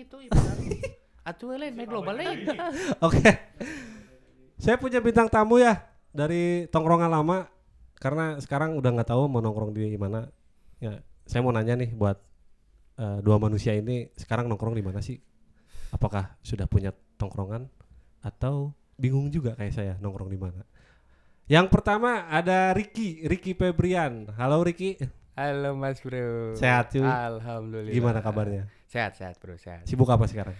gitu ibarat. Atuh lain main global lain. Oke. Saya punya bintang tamu ya dari tongkrongan lama karena sekarang udah nggak tahu mau nongkrong di mana. Ya, saya mau nanya nih buat eh, dua manusia ini sekarang nongkrong di mana sih? Apakah sudah punya tongkrongan atau bingung juga kayak saya nongkrong di mana? Yang pertama ada Ricky, Ricky Febrian. Halo Ricky, Halo Mas Bro. Sehat, cuy. Alhamdulillah. gimana kabarnya? Sehat sehat Bro sehat. Sibuk apa sekarang?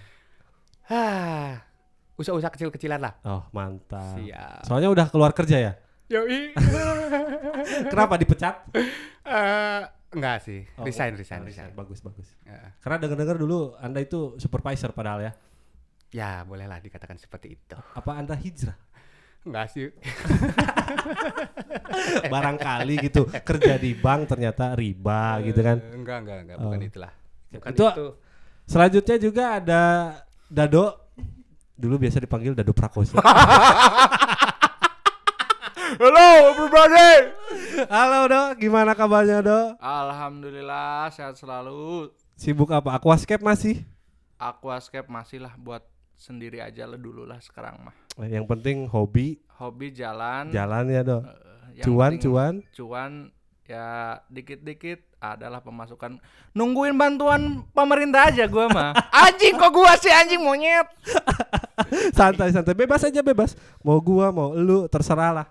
Ah, usaha-usaha kecil-kecilan lah. Oh mantap. Siap. Soalnya udah keluar kerja ya? Yoi. Kenapa dipecat? Eh, enggak sih. Oh, resign, oh, resign, oh, resign. Bagus bagus. Ya. Karena dengar-dengar dulu Anda itu supervisor padahal ya. Ya, bolehlah dikatakan seperti itu. Apa Anda hijrah? Enggak sih. Barangkali gitu kerja di bank ternyata riba gitu kan. Enggak, enggak, enggak, bukan Oh. itulah. Bukan Itu- itu. Selanjutnya juga ada Dado. Dulu biasa dipanggil Dado Prakoso. Hello everybody. Halo Do, gimana kabarnya Do? Alhamdulillah sehat selalu. Sibuk apa? Aquascape masih? Aquascape masih lah buat sendiri aja lah dulu lah sekarang mah. Eh, Yang penting hobi, Hobi jalan. jalan ya Do. eh, yang Cuan, penting cuan. Cuan ya dikit-dikit adalah pemasukan. Nungguin bantuan pemerintah aja gua mah. anjing kok gua sih anjing monyet. santai santai bebas aja bebas mau gua mau lu terserah lah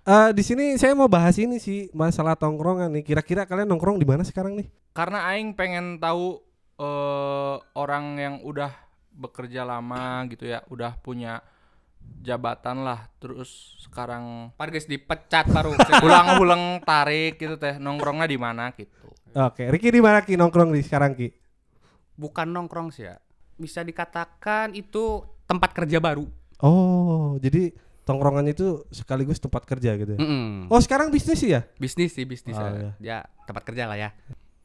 Eh di sini saya mau bahas ini sih masalah tongkrongan nih kira-kira kalian nongkrong di mana sekarang nih Karena aing pengen tahu eh orang yang udah bekerja lama gitu ya, udah punya jabatan lah, terus sekarang Parges dipecat baru. ulang-ulang tarik gitu teh nongkrongnya di mana gitu. oke Ricky di mana ki nongkrong di sekarang ki Bukan nongkrong sih ya. Bisa dikatakan itu tempat kerja baru. oh jadi tongkrongan itu sekaligus tempat kerja gitu ya Mm-mm. oh sekarang bisnis sih ya Bisnis sih bisnis Oh, ya. Ya tempat kerja lah ya.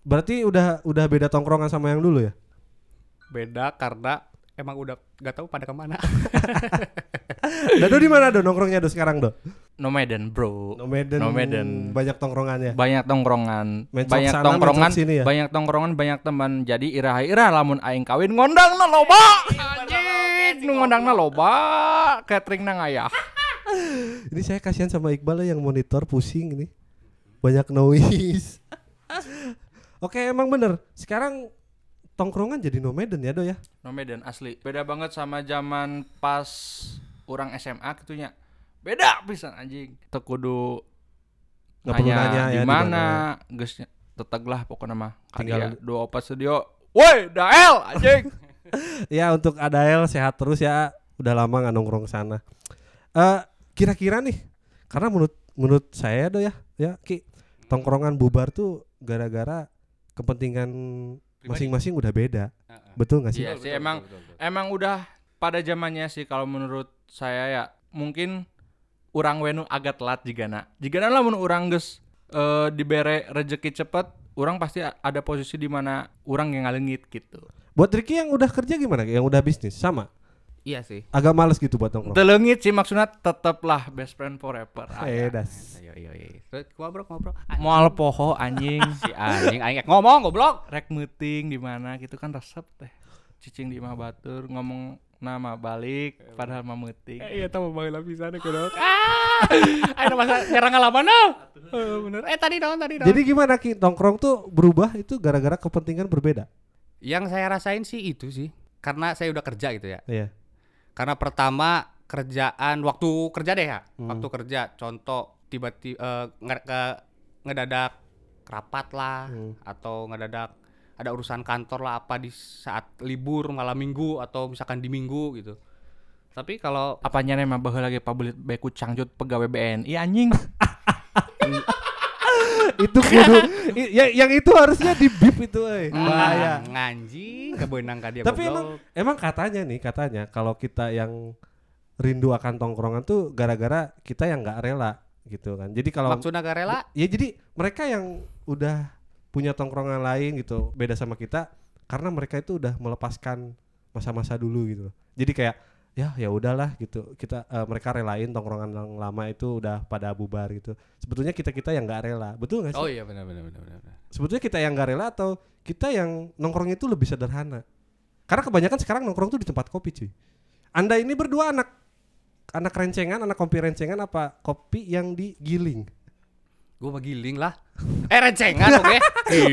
berarti udah udah beda tongkrongan sama yang dulu ya Beda karena emang udah gak tahu pada ke mana. Dado di mana do nongkrongnya do sekarang do Nomaden bro. Nomaden Nomaden. banyak tongkrongannya Banyak tongkrongan, Main banyak sana, tongkrongan, sini ya? banyak tongkrongan, banyak teman. Jadi irah-irah lamun aing kawin ngondang na loba. Anjing, nu ngondang na loba, catering nang ayah. Ini saya kasihan sama Iqbal ya yang monitor pusing ini. Banyak noise. Oke, emang bener. Sekarang tongkrongan jadi nomaden ya, Do ya? Nomaden asli. Beda banget sama zaman pas orang SMA gitunya. Beda pisan anjing. Teu kudu Nggak perlu nanya ya di mana, geus teteg lah pokoknya mah. Tinggal- Tinggal dua opat studio. Woi, Dael anjing. Ya untuk Adael sehat terus ya. Udah lama nggak nongkrong sana. Eh kira-kira nih, karena menurut menurut saya Do ya, ya Ki, tongkrongan bubar tuh gara-gara kepentingan masing-masing udah beda. Betul nggak sih? Iya sih emang emang udah pada zamannya sih kalau menurut saya ya mungkin urang wenu agak telat jigana. Jigana lamun urang geus eh, dibere rezeki cepet, urang pasti ada posisi di mana urang yang ngalengit gitu. Buat Ricky yang udah kerja gimana? Yang udah bisnis sama? Iya sih. Agak males gitu buat nongkrong. Telengit sih maksudnya teteplah best friend forever. Eh, Aya. das. Ayo ayo ayo. Terus ngobrol ngobrol. Moal poho anjing. Si anjing aing ngomong goblok. Rek meeting di mana gitu kan resep teh. Cicing di mah batur ngomong nama balik padahal mah meeting. Eh, iya tahu baheula pisan ke dok. Ah! Ayo masa nyerang ngalaman no. Eh, bener. Eh tadi dong tadi dong. Jadi gimana Ki? Nongkrong tuh berubah itu gara-gara kepentingan berbeda. yang saya rasain sih itu sih. Karena saya udah kerja gitu ya. Iya. Karena pertama kerjaan waktu kerja deh ya. Hmm. Waktu kerja contoh tiba-tiba eh, nge- ke- ngedadak rapat lah Hmm. atau ngedadak ada urusan kantor lah apa di saat libur malam minggu atau misalkan di minggu gitu. Tapi kalau Apanya nih mah lagi pabelit beku cangjut pegawai BNI anjing. itu kudu ya, yang itu harusnya di bip itu eh. bahaya. Hmm, anjing kebenang ka dia Tapi goblok. emang emang katanya nih katanya kalau kita yang rindu akan tongkrongan tuh gara-gara kita yang nggak rela gitu kan. Jadi kalau maksudnya gak rela ya jadi mereka yang udah punya tongkrongan lain gitu beda sama kita karena mereka itu udah melepaskan masa-masa dulu gitu. Jadi kayak ya ya udahlah gitu kita eh, mereka relain tongkrongan yang lama itu udah pada bubar gitu. Sebetulnya kita kita yang nggak rela, betul nggak sih? Oh iya benar benar benar benar. Sebetulnya kita yang nggak rela atau kita yang nongkrong itu lebih sederhana. Karena kebanyakan sekarang nongkrong tuh di tempat kopi cuy. Anda ini berdua anak anak rencengan, anak kopi rencengan apa kopi yang digiling? Gue mah giling lah. Eh rencengan oke.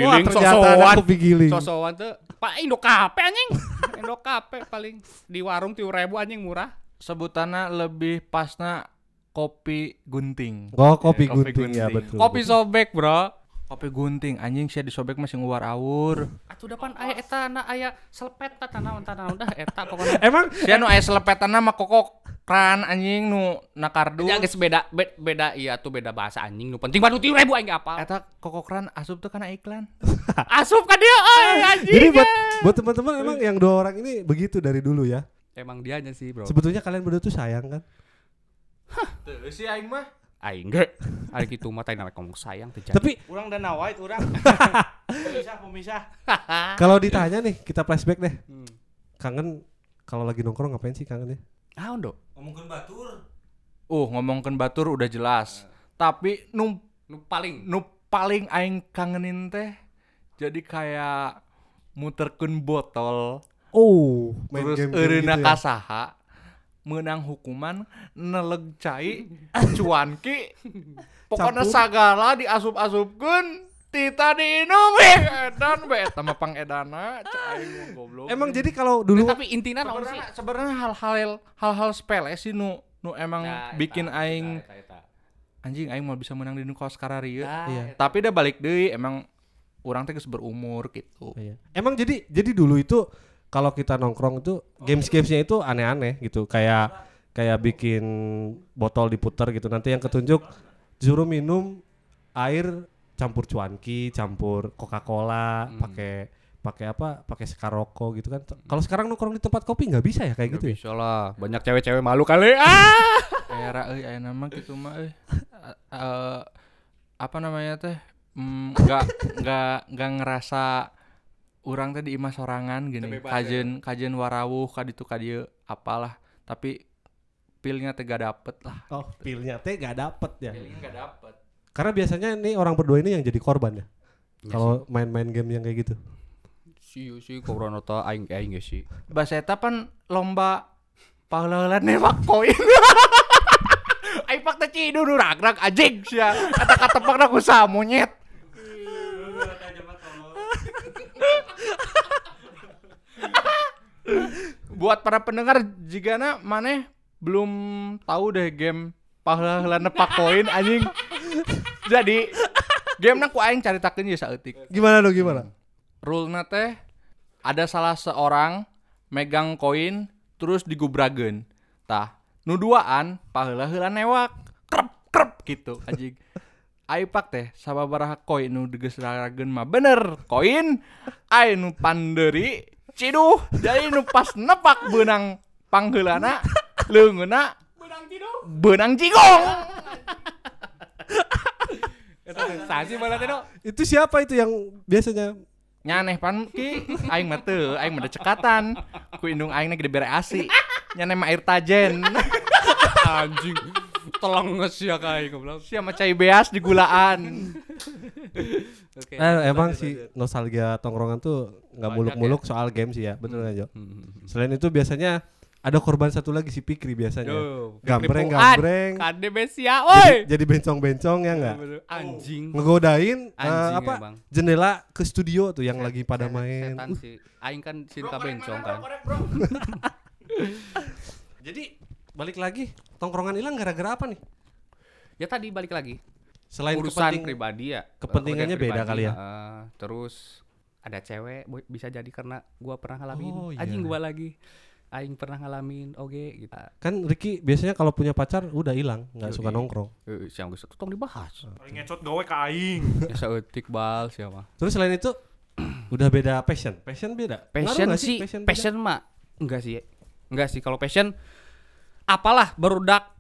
Wah, Giling sosowan. kopi giling. Sosowan tuh Pak Indo Kape anjing. Indo Kape paling di warung tiga ribu anjing murah. Sebutannya lebih pasna kopi gunting. Oh, kopi, Kopi gunting, ya gunting. betul. Kopi sobek, Bro. Kopi gunting anjing sih disobek masih nguar awur. Atuh depan aya eta na aya selepet ta tanah tanah udah eta pokoknya. Emang Sia nu aya selepetanna mah kokok kran anjing nu nakardu. Ya geus beda be- beda iya tuh beda bahasa anjing nu penting baru tiga ribu aing apa. Eta kokok kran asup tuh kana iklan. Asup ka dia euy anjing. jadi buat buat teman-teman emang yang dua orang ini begitu dari dulu ya. Emang dianya sih, Bro. Sebetulnya kalian berdua tuh sayang kan? Tuh si aing mah. Aing ge. Ari kitu mah tadi namanya ngomong sayang teh Tapi Urang dan nawait urang. pemisah, pemisah. kalau ditanya nih kita flashback deh. Hmm. Kangen kalau lagi nongkrong ngapain sih kangen ya? Ah, Ondo. Ngomongkeun batur. Uh, ngomongkeun batur udah jelas. Tapi nu Nu paling nu paling aing kangenin teh jadi kayak muterkeun botol Oh, main terus eureuna gitu ya. kasaha menang hukuman neleg cai cuanki pokoknya sagala diasup-asupkeun tita diinum eh edan be eta mah pangedana cai mah goblok Emang jadi kalau dulu Nah, tapi intinya naon sih? sebenarnya hal-hal hal-hal sepele sih nu nu emang Nah, bikin eta, aing eta, eta, eta. anjing aing mau bisa menang di nu kaos kararieu Nah, Iya. eta. tapi dia balik deui emang orang teh geus berumur gitu Iya. Emang jadi jadi dulu itu kalau kita nongkrong itu games-gamesnya itu aneh-aneh gitu kayak kayak bikin botol diputer gitu nanti yang ketunjuk suruh minum air campur cuanki campur Coca-Cola Hmm. pakai pakai apa pakai sekaroko gitu kan. Kalau sekarang nongkrong di tempat kopi nggak bisa ya kayak Nggak gitu ya? bisa lah. Banyak cewek-cewek malu kali. Ah! era euy aya nama gitu mah euy. Eh, apa namanya teh? Mm, nggak nggak nggak ngerasa orang teh di imah sorangan gini. Kajen kajen warawuh kaditu kadieu apalah. Tapi pilnya teh gak dapet lah. Oh pilnya teh nggak dapet ya? Pilnya gak dapet karena biasanya nih orang berdua ini yang jadi korban ya. Kalau main-main game yang kayak gitu. Si si corona ta aing aing geus sih. bahasa eta pan lomba pahlawan nembak koin Aing pak teh cidu nu ragrak anjing sia. Kata kata pak ku monyet. Buat para pendengar jika maneh belum tahu deh game pahlawan nepak koin anjing. Jadi game ku aing caritakeun ya saeutik. Gimana dong gimana? Rule teh ada salah seorang megang koin terus digubragen tah nu duaan paheula heula newak. Krep krep gitu anjing. Aipak teh sababaraha koin nu digeusragen mah bener. Koin ai nu panderi ciduh jadi nu pas nepak benang pangheulana leungeuna benang Eta sasi teh do. itu siapa itu yang biasanya nyaneh pan ki aing mah teu aing mah cekatan ku indung aing gede bere asi nyaneh mah air tajen Anjing. Telenges ya kayak goblok. sia mah cai beas di gulaan Oke. Eh, emang sih nostalgia tongkrongan tuh nggak muluk-muluk soal game sih ya, betul nggak Jo? Hmm. Selain itu biasanya ada korban satu lagi si Pikri biasanya. Duh, Gambreng, Pikri gambreng. Kade besia, Jadi, woi. jadi bencong-bencong ya nggak? Anjing. Ngegodain eh, Anjing apa emang. jendela ke studio tuh yang lagi pada main. Setan sih. Aing kan cinta bencong kan. Jadi balik lagi tongkrongan hilang gara-gara apa nih? Ya tadi balik lagi. Selain urusan kepenting- pribadi ya. kepentingannya Kepentingan beda kali ya? heeh. terus ada cewek bisa jadi karena gua pernah ngalamin. Oh, iya. Anjing gua lagi. Aing pernah ngalamin oge gitu. kan Ricky biasanya kalau punya pacar udah hilang, nggak suka nongkrong. Eh, siang geus tong dibahas. Paling ngecot gawe ka aing. Ya saeutik bal siapa. Terus selain itu udah beda passion. Passion beda. Passion sih, Passion, passion, mah enggak sih. Enggak sih kalau passion apalah barudak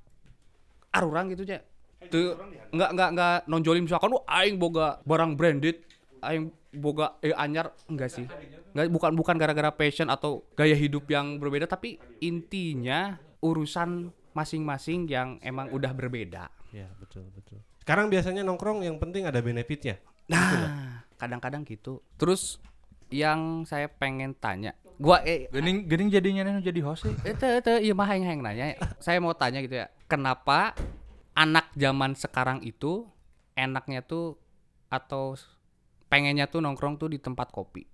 arurang gitu aja. Tuh enggak enggak enggak nonjolin misalkan oh aing boga barang branded, aing boga eh anyar enggak sih. Enggak bukan bukan gara-gara passion atau gaya hidup yang berbeda tapi intinya urusan masing-masing yang emang udah berbeda. Ya betul betul. Sekarang biasanya nongkrong yang penting ada benefitnya. Nah, kadang-kadang gitu. Terus yang saya pengen tanya, gua eh, Gening gening jadinya nih jadi host sih. itu itu iya mah yang nanya. Saya mau tanya gitu ya. Kenapa anak zaman sekarang itu enaknya tuh atau pengennya tuh nongkrong tuh di tempat kopi?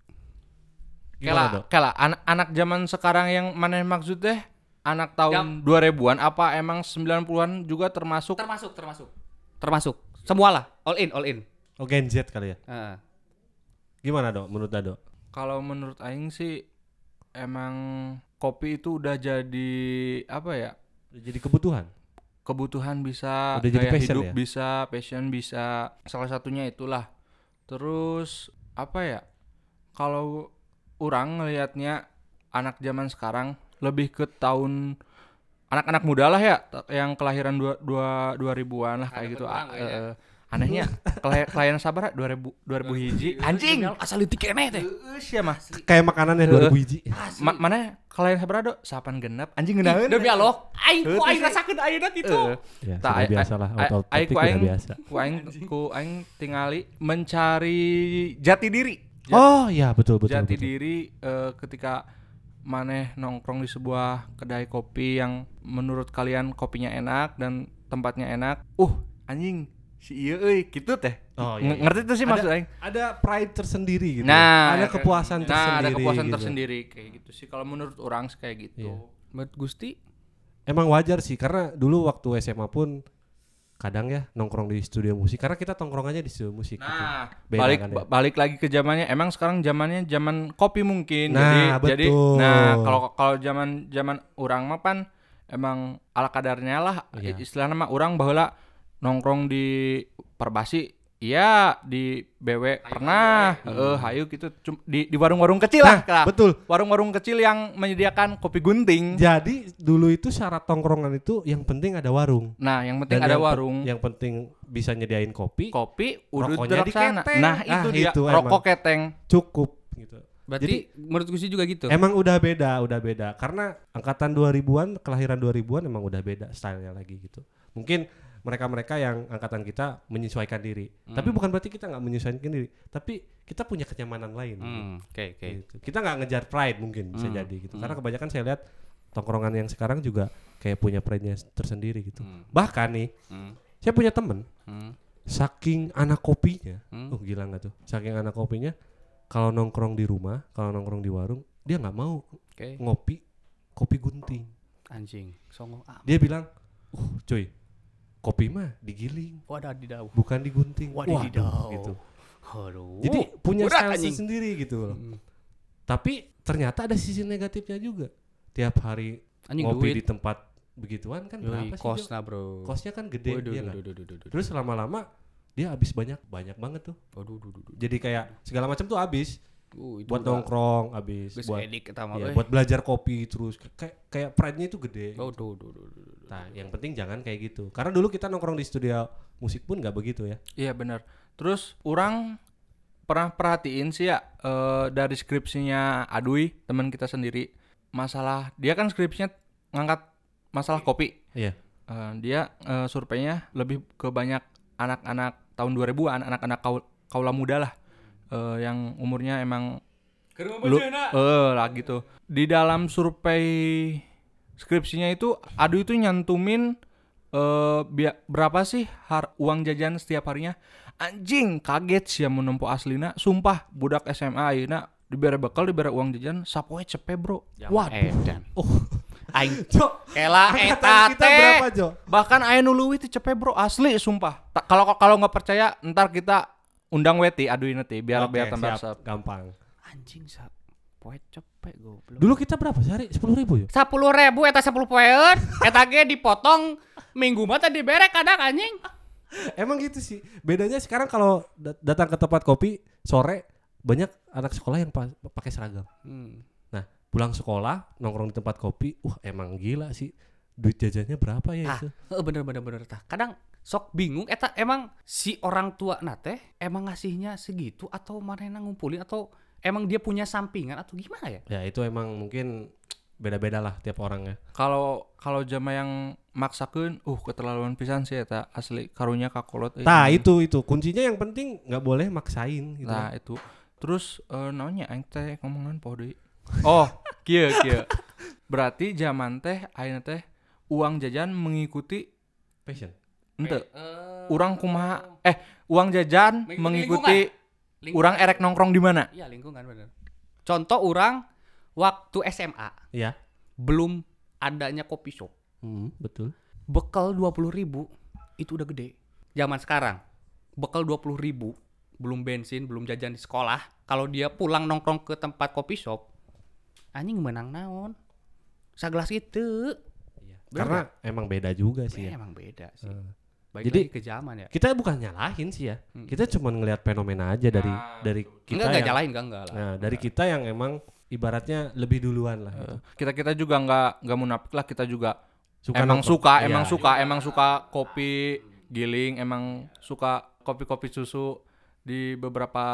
Gimana, Kela, Dok? kela anak anak zaman sekarang yang mana maksud teh? Anak tahun 2000-an apa emang 90-an juga termasuk? Termasuk, termasuk. Termasuk. Semualah, all in, all in. Oh Gen Z kali ya. Heeh. Gimana dok? Menurut Dado? Kalau menurut aing sih emang kopi itu udah jadi apa ya? Udah jadi kebutuhan. kebutuhan bisa, Udah jadi passion hidup ya? bisa, passion bisa. Salah satunya itulah. Terus apa ya? Kalau orang ngelihatnya anak zaman sekarang lebih ke tahun anak-anak muda lah ya yang kelahiran dua, dua, 2000-an lah kayak gitu. A- ya. Eh, anehnya kelahiran sabar 2000 2000 hiji. Anjing. Asal itu kene teh. Ya mah. Kayak makanannya 2000 biji. Ma mana kelahiran sabar do? Sapan genep. Anjing ngeunaheun. Demi Allah, aing ku aing sih. rasakeun ayeuna kitu. Heeh. Ya, ai- biasa lah. ai- Out ai- topik ku udah aing- biasa. ku aing ku aing tingali mencari jati diri Oh iya betul betul. jati diri eh, ketika maneh nongkrong di sebuah kedai kopi yang menurut kalian kopinya enak dan tempatnya enak uh anjing si iya euy gitu teh Oh, iya, iya. ngerti tuh sih Ada- maksud aing Ada pride tersendiri gitu. nah ada kepuasan nah tersendiri. ada kepuasan gitu. tersendiri kayak gitu sih kalau menurut orang sih kayak gitu Iya. Menurut Gusti, Emang wajar sih karena dulu waktu SMA pun kadang ya nongkrong di studio musik karena kita tongkrongannya di studio musik gitu. Nah, Beda balik kan ya? ba- balik lagi ke zamannya. Emang sekarang zamannya zaman kopi mungkin. Nah, jadi jadi betul. nah kalau kalau zaman zaman orang mah pan emang ala kadarnya lah Iya. istilahnya mah orang bahwa nongkrong di Perbasi Iya di BW pernah, eh hayu gitu Cum- di di warung-warung kecil Nah, lah, betul. Warung-warung kecil yang menyediakan kopi gunting. Jadi dulu itu syarat tongkrongan itu yang penting ada warung. Nah, yang penting Dan ada yang pe- warung. yang penting bisa nyediain kopi kopi udut Rokoknya sana. diketeng. Nah, Ah, itu dia itu rokok keteng. cukup gitu. berarti menurut Gusti juga gitu. Emang udah beda, udah beda. Karena angkatan 2000-an, kelahiran 2000-an emang udah beda stylenya lagi gitu. Mungkin mereka-mereka yang angkatan kita menyesuaikan diri. Hmm. Tapi bukan berarti kita nggak menyesuaikan diri. Tapi kita punya kenyamanan lain. Hmm, oke oke. Gitu. Kita nggak ngejar pride mungkin bisa Hmm. jadi gitu. Karena kebanyakan saya lihat tongkrongan yang sekarang juga kayak punya pride-nya tersendiri gitu. Hmm. Bahkan nih, Hmm. saya punya temen Hmm. saking anak kopinya, Hmm. oh gila nggak tuh? Saking anak kopinya, kalau nongkrong di rumah, kalau nongkrong di warung, dia nggak mau Oke. ngopi kopi gunting. Anjing, songo ah. Dia bilang, uh cuy, kopi mah digiling, Wadah bukan digunting. Wadidaw. Waduh, gitu. Aduh. Jadi punya style sendiri gitu loh. Hmm. Tapi ternyata ada sisi negatifnya juga. Tiap hari Anjing ngopi duit. di tempat begituan kan Yoi, berapa sih? Jo? kosna, Bro. Kosnya kan gede Waduh, dia duh, kan. duh, duh, duh, duh, duh. Terus lama-lama dia habis banyak banyak banget tuh. Waduh, duh, duh, duh. Jadi kayak segala macam tuh habis Uh, itu buat udah- nongkrong habis geus buat edik euy. buat belajar kopi terus kayak kayak pride-nya itu gede. Oh, duh, duh, duh, duh, duh, duh. Nah, yang penting jangan kayak gitu. Karena dulu kita nongkrong di studio musik pun nggak begitu ya. Iya benar. Terus orang pernah perhatiin sih ya eh, dari skripsinya Adui teman kita sendiri masalah dia kan skripsinya ngangkat masalah kopi. Iya. Eh, dia eh, surveinya lebih ke banyak anak-anak tahun 2000-an, anak-anak kaul- kaula muda lah eh, yang umurnya emang lu eh lah gitu. Di dalam survei skripsinya itu Adu itu nyantumin eh bia- berapa sih har- uang jajan setiap harinya? Anjing, kaget sih yang menempuh aslina. Sumpah, budak SMA ayeuna dibere bekal dibere uang jajan sapoe cepe, Bro. Waduh. Edan. Oh, Aing Jo, kela eta angkatan kita teh. berapa, Jo? Bahkan aya nu leuwih teh cepe, Bro, asli sumpah. Kalau kalau nggak percaya, ntar kita undang Weti aduin nanti biar Oke, biar tambah siap, gampang. Anjing sa poe cepet goblok. Dulu kita berapa sehari? Sepuluh ribu ya? sepuluh ribu eta sepuluh poeun eta ge dipotong minggu mah tadi berek kadang anjing Emang gitu sih. Bedanya sekarang kalau dat- datang ke tempat kopi sore banyak anak sekolah yang pa- pakai seragam. hmm. Nah, pulang sekolah nongkrong di tempat kopi, wah emang gila sih. Duit jajannya berapa ya ah itu? heuh, bener bener bener tah kadang sok bingung eta emang si orang tua nate emang ngasihnya segitu atau manehna ngumpulin atau emang dia punya sampingan atau gimana ya Ya itu emang mungkin beda-beda lah tiap orang ya. Kalau kalau jama yang maksakeun, uh keterlaluan pisan sih eta asli karunya kakolot. Nah itu itu kuncinya yang penting nggak boleh maksain gitu. Nah itu terus eh naonnya aing teh ngomongan poho deui. Oh, kieu kieu. Berarti zaman teh ayeuna teh uang jajan mengikuti Passion. Ente. Eh, Urang kumaha eh uang jajan Mengikuti mengikuti lingkungan. urang erek nongkrong di mana? Iya lingkungan bener. Contoh orang waktu SMA Iya. belum adanya kopi shop. Hmm, betul. Bekal 20.000 ribu itu udah gede. Zaman sekarang bekal 20.000 ribu belum bensin, belum jajan di sekolah. Kalau dia pulang nongkrong ke tempat kopi shop, anjing menang naon. Sagelas itu. Iya. Bener Karena emang beda juga sih Eh, ya. emang beda sih. Eh. Baik Jadi- ke zaman ya. Kita bukan nyalahin sih ya. Kita cuma ngelihat fenomena aja dari dari kita enggak enggak yang nyalahin enggak enggak lah. Nah, dari kita yang emang ibaratnya lebih duluan lah. gitu. Kita kita juga nggak nggak munafik lah kita juga Suka emang nongkrong. suka, Iya. emang suka, emang suka kopi giling, emang suka kopi-kopi susu di beberapa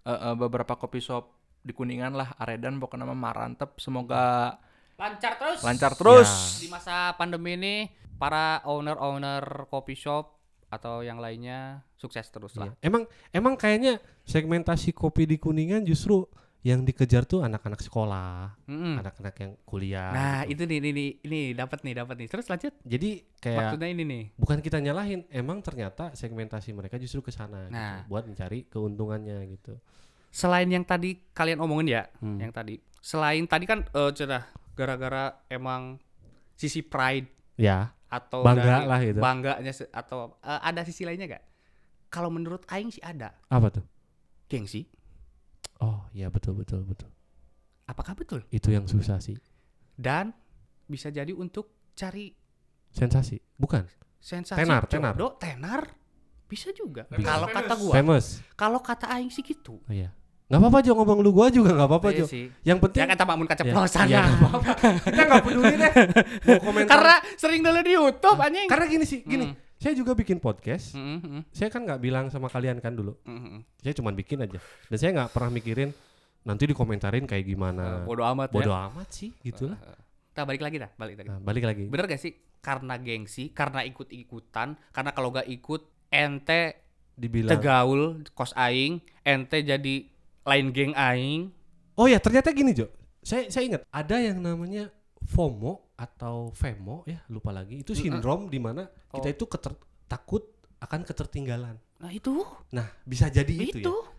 eh, eh, beberapa kopi shop di Kuningan lah, Aredan pokoknya nama Marantep. Semoga Lancar terus. lancar terus. Di masa pandemi ini para owner-owner coffee shop atau yang lainnya sukses terus lah. Iya. Emang emang kayaknya segmentasi kopi di Kuningan justru yang dikejar tuh anak-anak sekolah, Mm-mm. anak-anak yang kuliah. Nah, gitu. itu nih, ini, ini, dapat nih, dapat nih. Terus lanjut. Jadi kayak Maksudnya ini nih. bukan kita nyalahin, emang ternyata segmentasi mereka justru ke sana Nah. gitu, buat mencari keuntungannya gitu. Selain yang tadi kalian omongin ya, Hmm. yang tadi. Selain tadi kan eh cerah gara-gara emang sisi pride Ya, atau Bangga dari lah gitu. Bangganya atau eh, ada sisi lainnya gak? Kalau menurut aing sih ada. apa tuh? Gengsi. Oh, iya betul betul betul. Apakah betul? Itu yang susah sih. Dan bisa jadi untuk cari Sensasi, bukan? sensasi Tenar, tenar. jodoh, tenar. Bisa juga. Kalau kata gua, Famous. kalau kata aing sih gitu. Oh, iya. Gak apa-apa Jo ngomong lu gua juga gak apa-apa Iya Jo. sih. Yang penting Ya kata Mamun keceplosan Iya, lah. nggak apa-apa. Kita gak peduli deh. Mau komentar. Karena sering dulu di YouTube anjing. Karena gini sih, gini. Hmm. Saya juga bikin podcast. Mm, mm, Saya kan nggak bilang sama kalian kan dulu. mm, mm. Saya cuma bikin aja. Dan saya nggak pernah mikirin nanti dikomentarin kayak gimana. Bodoh amat Bodoh ya. amat sih, gitulah. Kita balik lagi dah, balik lagi. Nah, balik lagi. Bener gak sih? Karena gengsi, karena ikut-ikutan, karena kalau gak ikut ente Dibilang. tegaul kos aing, ente jadi lain geng aing. Oh ya, ternyata gini Jo. Saya saya ingat ada yang namanya FOMO atau FEMO ya, lupa lagi. Itu sindrom di mana kita Oh. itu keter- takut akan ketertinggalan. Nah itu, Nah, bisa jadi itu, itu. ya.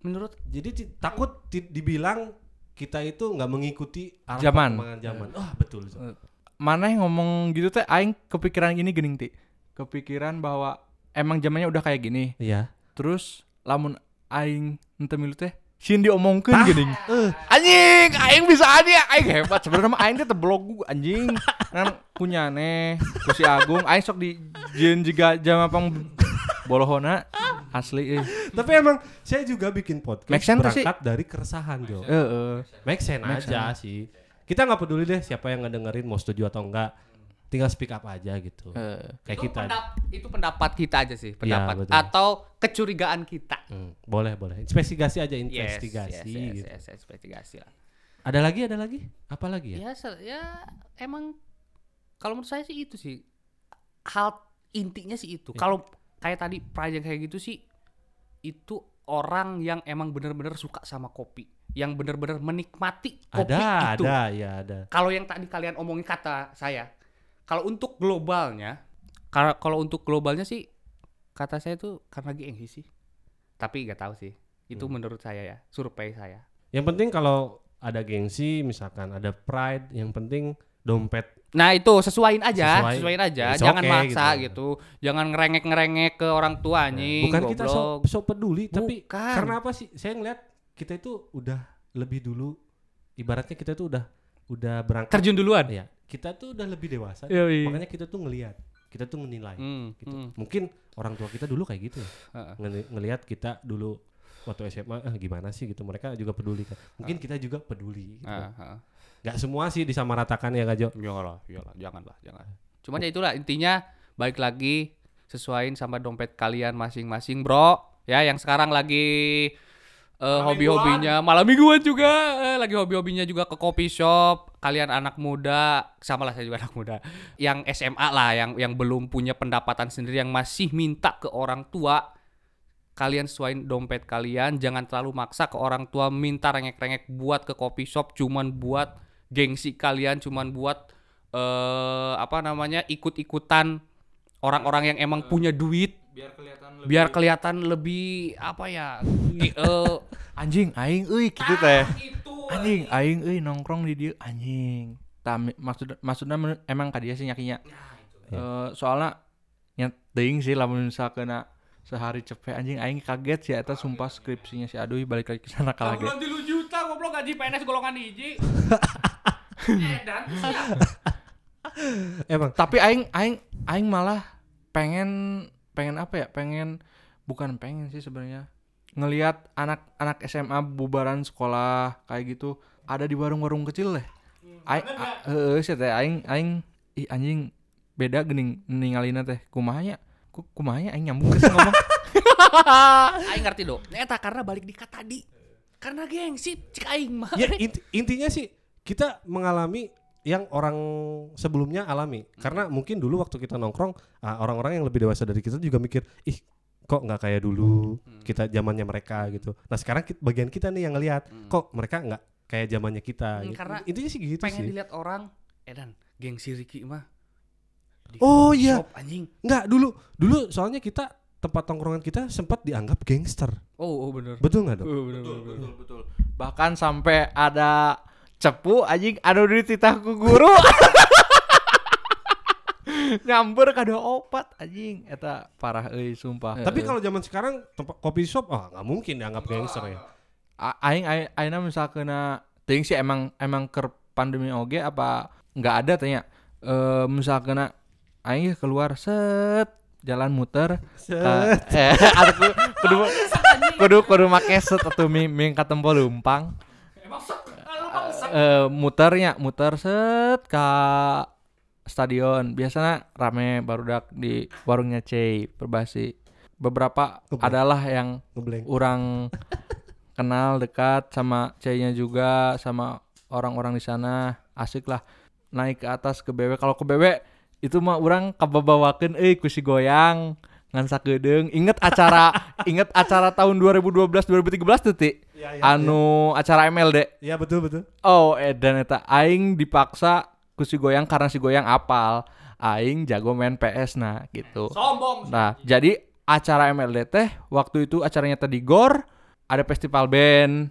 Menurut Jadi takut dibilang kita itu nggak mengikuti arah Zaman. perkembangan zaman. Wah, betul. Jo. Mana yang ngomong gitu teh aing kepikiran gini gening ti. Kepikiran bahwa emang zamannya udah kayak gini. Iya. Terus lamun aing ente milu teh Shin diomongkeun Ah, geuning. eh. Anjing, aing bisa aja, aing hebat. Sebenarnya mah aing teh teblog anjing. Kan punya nih, ku si Agung, aing sok di jieun juga jam apa bolohona asli eh. Tapi emang saya juga bikin podcast Make sense tuh sih. berangkat dari keresahan, Jo. Heeh. Make sense Make aja sih. Kita nggak peduli deh siapa yang ngedengerin mau setuju atau enggak. Tinggal speak up aja gitu. Heeh. Kayak itu, kita. pendap- itu pendapat kita aja sih, pendapat betul. atau kecurigaan kita. Hmm, boleh, boleh. Investigasi aja, Yes, investigasi yes, yes, gitu. yes, yes, investigasi lah. Ada lagi, ada lagi? Apa lagi ya? Ya, ya emang kalau menurut saya sih itu sih hal intinya sih itu. Ya. Kalau kayak tadi pride yang kayak gitu sih itu orang yang emang bener-bener suka sama kopi, yang bener-bener menikmati kopi Ada, itu. ada, ya ada. Kalau yang tadi kalian omongin kata saya, kalau untuk globalnya, kalau untuk globalnya sih kata saya tuh karena gengsi sih. Tapi nggak tahu sih. Itu Hmm. menurut saya ya, survei saya. Yang penting kalau ada gengsi, misalkan ada pride, yang penting dompet. Nah itu sesuaiin aja, Sesuai. sesuaiin aja, jangan okay maksa gitu. gitu. jangan ngerengek ngerengek ke orang tua anjing. Bukan kita so, so peduli, tapi Bukan. karena apa sih? Saya ngeliat kita itu udah lebih dulu, ibaratnya kita tuh udah udah berangkat. terjun duluan. Ya, kita tuh udah lebih dewasa. Yoi. Makanya kita tuh ngelihat, kita tuh menilai. Hmm, gitu. hmm. Mungkin orang tua kita dulu kayak gitu ya. Ngeli- ngelihat kita dulu waktu SMA ah, gimana sih gitu mereka juga peduli kan mungkin kita juga peduli gitu. Nggak semua sih disamaratakan ya Kak Jo Iyalah, iyalah, janganlah, jangan. Cuman ya itulah intinya baik lagi sesuaiin sama dompet kalian masing-masing, Bro. Ya, yang sekarang lagi eh, hobi-hobinya malam mingguan juga, eh, lagi hobi-hobinya juga ke coffee shop. Kalian anak muda, sama lah saya juga anak muda. Yang SMA lah, yang yang belum punya pendapatan sendiri, yang masih minta ke orang tua. kalian sesuaiin dompet kalian jangan terlalu maksa ke orang tua minta rengek-rengek buat ke coffee shop cuman buat gengsi kalian cuman buat eh apa namanya ikut-ikutan orang-orang yang emang punya duit biar kelihatan biar kelihatan lebih apa ya eh, anjing aing euy gitu teh. Anjing aing euy nongkrong di dieu anjing. Tami, maksud maksudnya emang ka dia sih nyakinya? Eh, soalnya yang teuing sih lamun misalkan sehari cepet anjing aing kaget sih eta sumpah skripsinya si aduh balik lagi ke sana kaget. Bulan 3 juta goblok gaji PNS golongan hiji. Edan siap. Emang. Tapi aing aing aing malah pengen pengen apa ya? Pengen bukan pengen sih sebenarnya. Ngelihat anak-anak SMA bubaran sekolah kayak gitu ada di warung-warung kecil deh. Aing a- heeh sih teh? Aing aing ih anjing beda gening ningalina teh. Kumahanya ku kumahanya aing nyambung geus ngomong. Aing ngerti do. Eta karena balik di kata tadi. Karena gengsi cik aing mah. ya inti- intinya sih kita mengalami yang orang sebelumnya alami karena mungkin dulu waktu kita nongkrong ah, orang-orang yang lebih dewasa dari kita juga mikir ih kok nggak kayak dulu kita zamannya mereka gitu nah sekarang bagian kita nih yang ngelihat kok mereka nggak kayak zamannya kita Hmm, gitu. karena intinya sih gitu Pengen sih dilihat orang. Edan, gengsi Ricky mah. Di Oh, iya. shop, anjing. nggak dulu dulu soalnya kita tempat tongkrongan kita sempat dianggap gangster Oh, oh bener. betul nggak dong betul betul betul bahkan sampai ada cepu anjing. Anu ku guru. Nyamber kado opat anjing. Eta parah euy sumpah. Tapi kalau zaman sekarang tempat kopi shop ah nggak mungkin dianggap gangster ya. Aing aing aina misalkan teuing sih emang emang ker pandemi oge apa nggak ada tanya. Eh misalkan aing keluar set jalan muter. Ka- eh ada ku- kudu kudu kudu make set atau mi mi katempo lumpang eh muternya muter set ka stadion. Biasanya rame barudak di warungnya Cey perbasi. Beberapa adalah yang ngeblank. orang kenal dekat sama ceweknya juga sama orang-orang di sana. Asik lah. Naik ke atas ke BW kalau ke BW itu mah orang kababawakeun euy ku si goyang ngan sakedeung inget acara inget acara tahun 2012 2013 tuh ti? Iya, iya, anu acara MLD Iya betul betul. oh edan eta aing dipaksa ku si goyang karena si goyang apal. Aing jago main PS nah gitu. Sombong. Nah, jadi acara MLD teh waktu itu acaranya tadi GOR, ada festival band,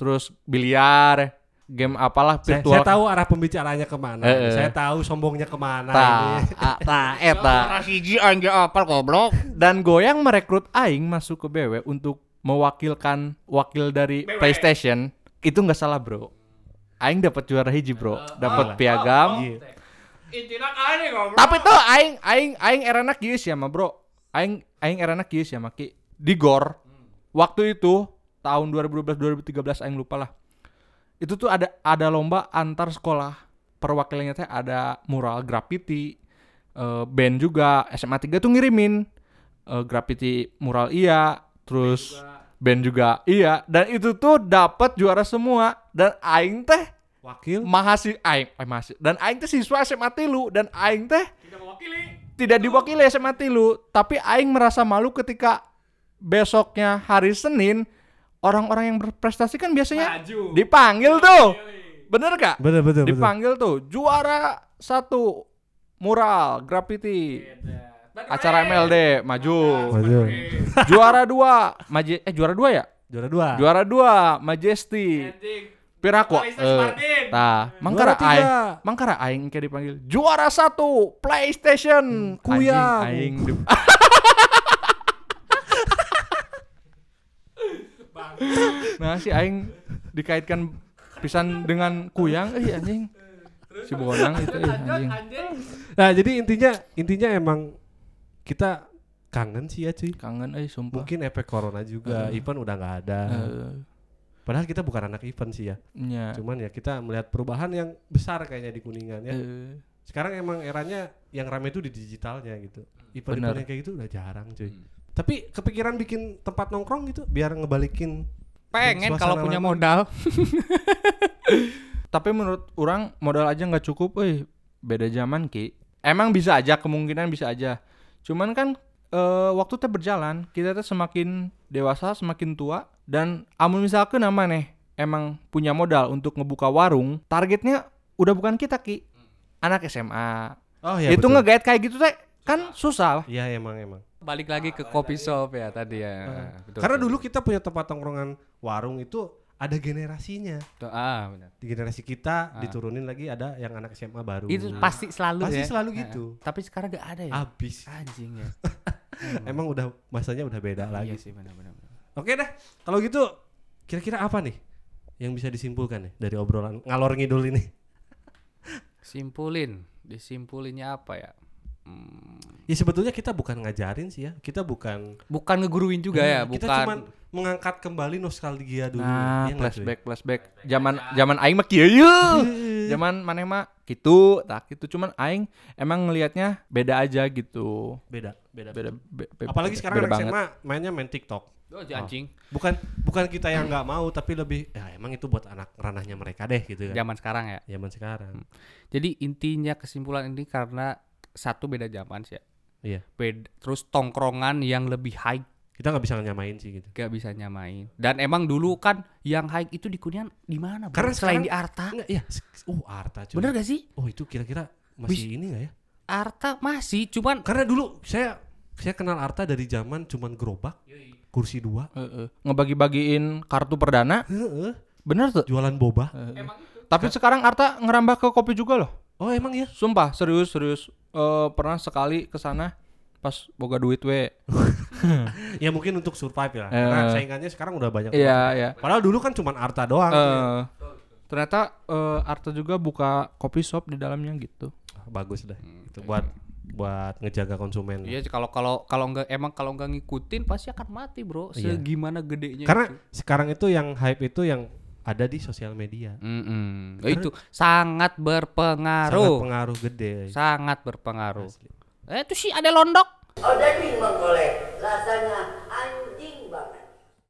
terus biliar, game apalah Saya, virtual. saya tahu arah pembicaranya ke mana. Eh, eh. Saya tahu sombongnya ke mana Ta, ini. a- ta, eta. hiji anjir apal goblok. Dan Goyang merekrut Aing masuk ke BW untuk mewakilkan wakil dari PlayStation. Itu nggak salah bro. Aing dapat juara hiji bro, dapat piagam. Iya. Intina kane goblok. Tapi tuh aing aing aing erana kieu sih mah, Bro. Aing aing erana kieu sih mah ki. Di GOR. Waktu itu tahun 2012 2013 aing lupa lah. Itu tuh ada ada lomba antar sekolah. Perwakilannya teh ada mural graffiti, eh, band juga. SMA 3 tuh ngirimin eh, graffiti mural iya, terus band juga. iya. Dan itu tuh dapat juara semua. Dan aing teh Wakil. mahasiswa aing eh, mahasiswa dan aing teh siswa SMA tilu. Dan aing teh Tidak mewakili. tidak diwakili SMA tilu. Tapi aing merasa malu ketika besoknya hari Senin orang-orang yang berprestasi kan biasanya Maju. dipanggil tuh. Bener gak Betul betul betul. dipanggil tuh juara satu mural graffiti. Acara MLD maju. Maju. juara dua maje eh juara dua ya? Juara dua. juara dua Majesty. Piraku eh tah mangkara aing. Mangkara aing kayak dipanggil. Juara satu PlayStation. Kuyang. aing, aing di- nah si aing dikaitkan pisan dengan kuyang eh anjing si bonang itu eh, anjing Nah jadi intinya intinya emang kita kangen sih ya cuy. kangen eh sumpah Mungkin efek corona juga. event udah nggak ada. Eh, Padahal kita bukan anak event sih ya. nya Cuman ya kita melihat perubahan yang besar kayaknya di kuningan ya. eh, Sekarang emang eranya yang rame itu di digitalnya gitu. Event-event yang kayak gitu udah jarang cuy. Tapi kepikiran bikin tempat nongkrong gitu biar ngebalikin Pengen kalau punya lama. modal. tapi menurut orang modal aja nggak cukup eh beda zaman ki emang bisa aja kemungkinan bisa aja cuman kan eh, waktu teh berjalan, kita teh semakin dewasa, semakin tua dan amun misalkan nama nih emang punya modal untuk ngebuka warung, targetnya udah bukan kita ki, anak SMA. Oh ya. itu ngegait kayak gitu teh kan susah. Iya emang emang. Balik lagi ke kopi shop ya tadi ya. Betul, Karena betul. dulu kita punya tempat tongkrongan warung itu ada generasinya. Betul. ah benar. Di generasi kita diturunin lagi ada yang anak SMA baru. Itu pasti selalu Pasti ya. selalu Ah, gitu. Tapi sekarang gak ada ya. Abis. Anjing ya. Emang udah masanya udah beda lagi. Iya sih benar-benar. Oke dah. Kalau gitu kira-kira apa nih yang bisa disimpulkan nih dari obrolan ngalor ngidul ini? Simpulin, disimpulinnya apa ya? Hmm, Ya sebetulnya kita bukan ngajarin sih ya. Kita bukan bukan ngeguruin juga ya, Hmm, Kita bukan cuman mengangkat kembali nostalgia dulu. Nah, cuy? flashback flashback. Zaman zaman aing mah kieu. Zaman maneh mah gitu, tak gitu. Cuman aing emang ngelihatnya beda aja gitu. Beda, beda. Beda, be- be- Apalagi beda- sekarang beda anak. SMA mainnya main TikTok. Oh, anjing. Bukan bukan kita yang nggak mau tapi lebih ya emang itu buat anak ranahnya mereka deh gitu kan. Zaman sekarang ya. Zaman sekarang. Jadi intinya kesimpulan ini karena satu beda zaman sih ya. Iya. Beda, terus tongkrongan yang lebih high Kita nggak bisa nyamain sih gitu. gak bisa nyamain. Dan emang dulu kan yang high itu di Kuningan di mana? Bro? Karena selain sekarang- di Arta. Enggak, iya. Oh, Arta cuy. Bener gak sih? Oh, itu kira-kira masih ini nggak ya? Arta masih, cuman Karena dulu saya saya kenal Arta dari zaman cuman gerobak, kursi dua, Heeh. Ngebagi-bagiin kartu perdana, Heeh, bener tuh. jualan boba. Tapi sekarang Arta ngerambah ke kopi juga loh. Oh, emang ya? Sumpah, serius serius. Eh, pernah sekali ke sana pas boga duit we. Ya mungkin untuk survive ya. Eh. Karena saingannya sekarang udah banyak. Iya, banget. iya. Padahal dulu kan cuman Arta doang. tuh ya. Eh, ternyata eh, Arta juga buka kopi shop di dalamnya gitu. Bagus dah. Itu buat buat ngejaga konsumen. Iya kalau kalau kalau nggak emang kalau nggak ngikutin pasti akan mati bro. Iya. Segimana gedenya Karena itu. sekarang itu yang hype itu yang ada di sosial media. Mm-mm. Karena- itu sangat Sangat berpengaruh. pengaruh gede. Sangat berpengaruh. Asli. Eh itu sih ada londok. Oh daging menggolek rasanya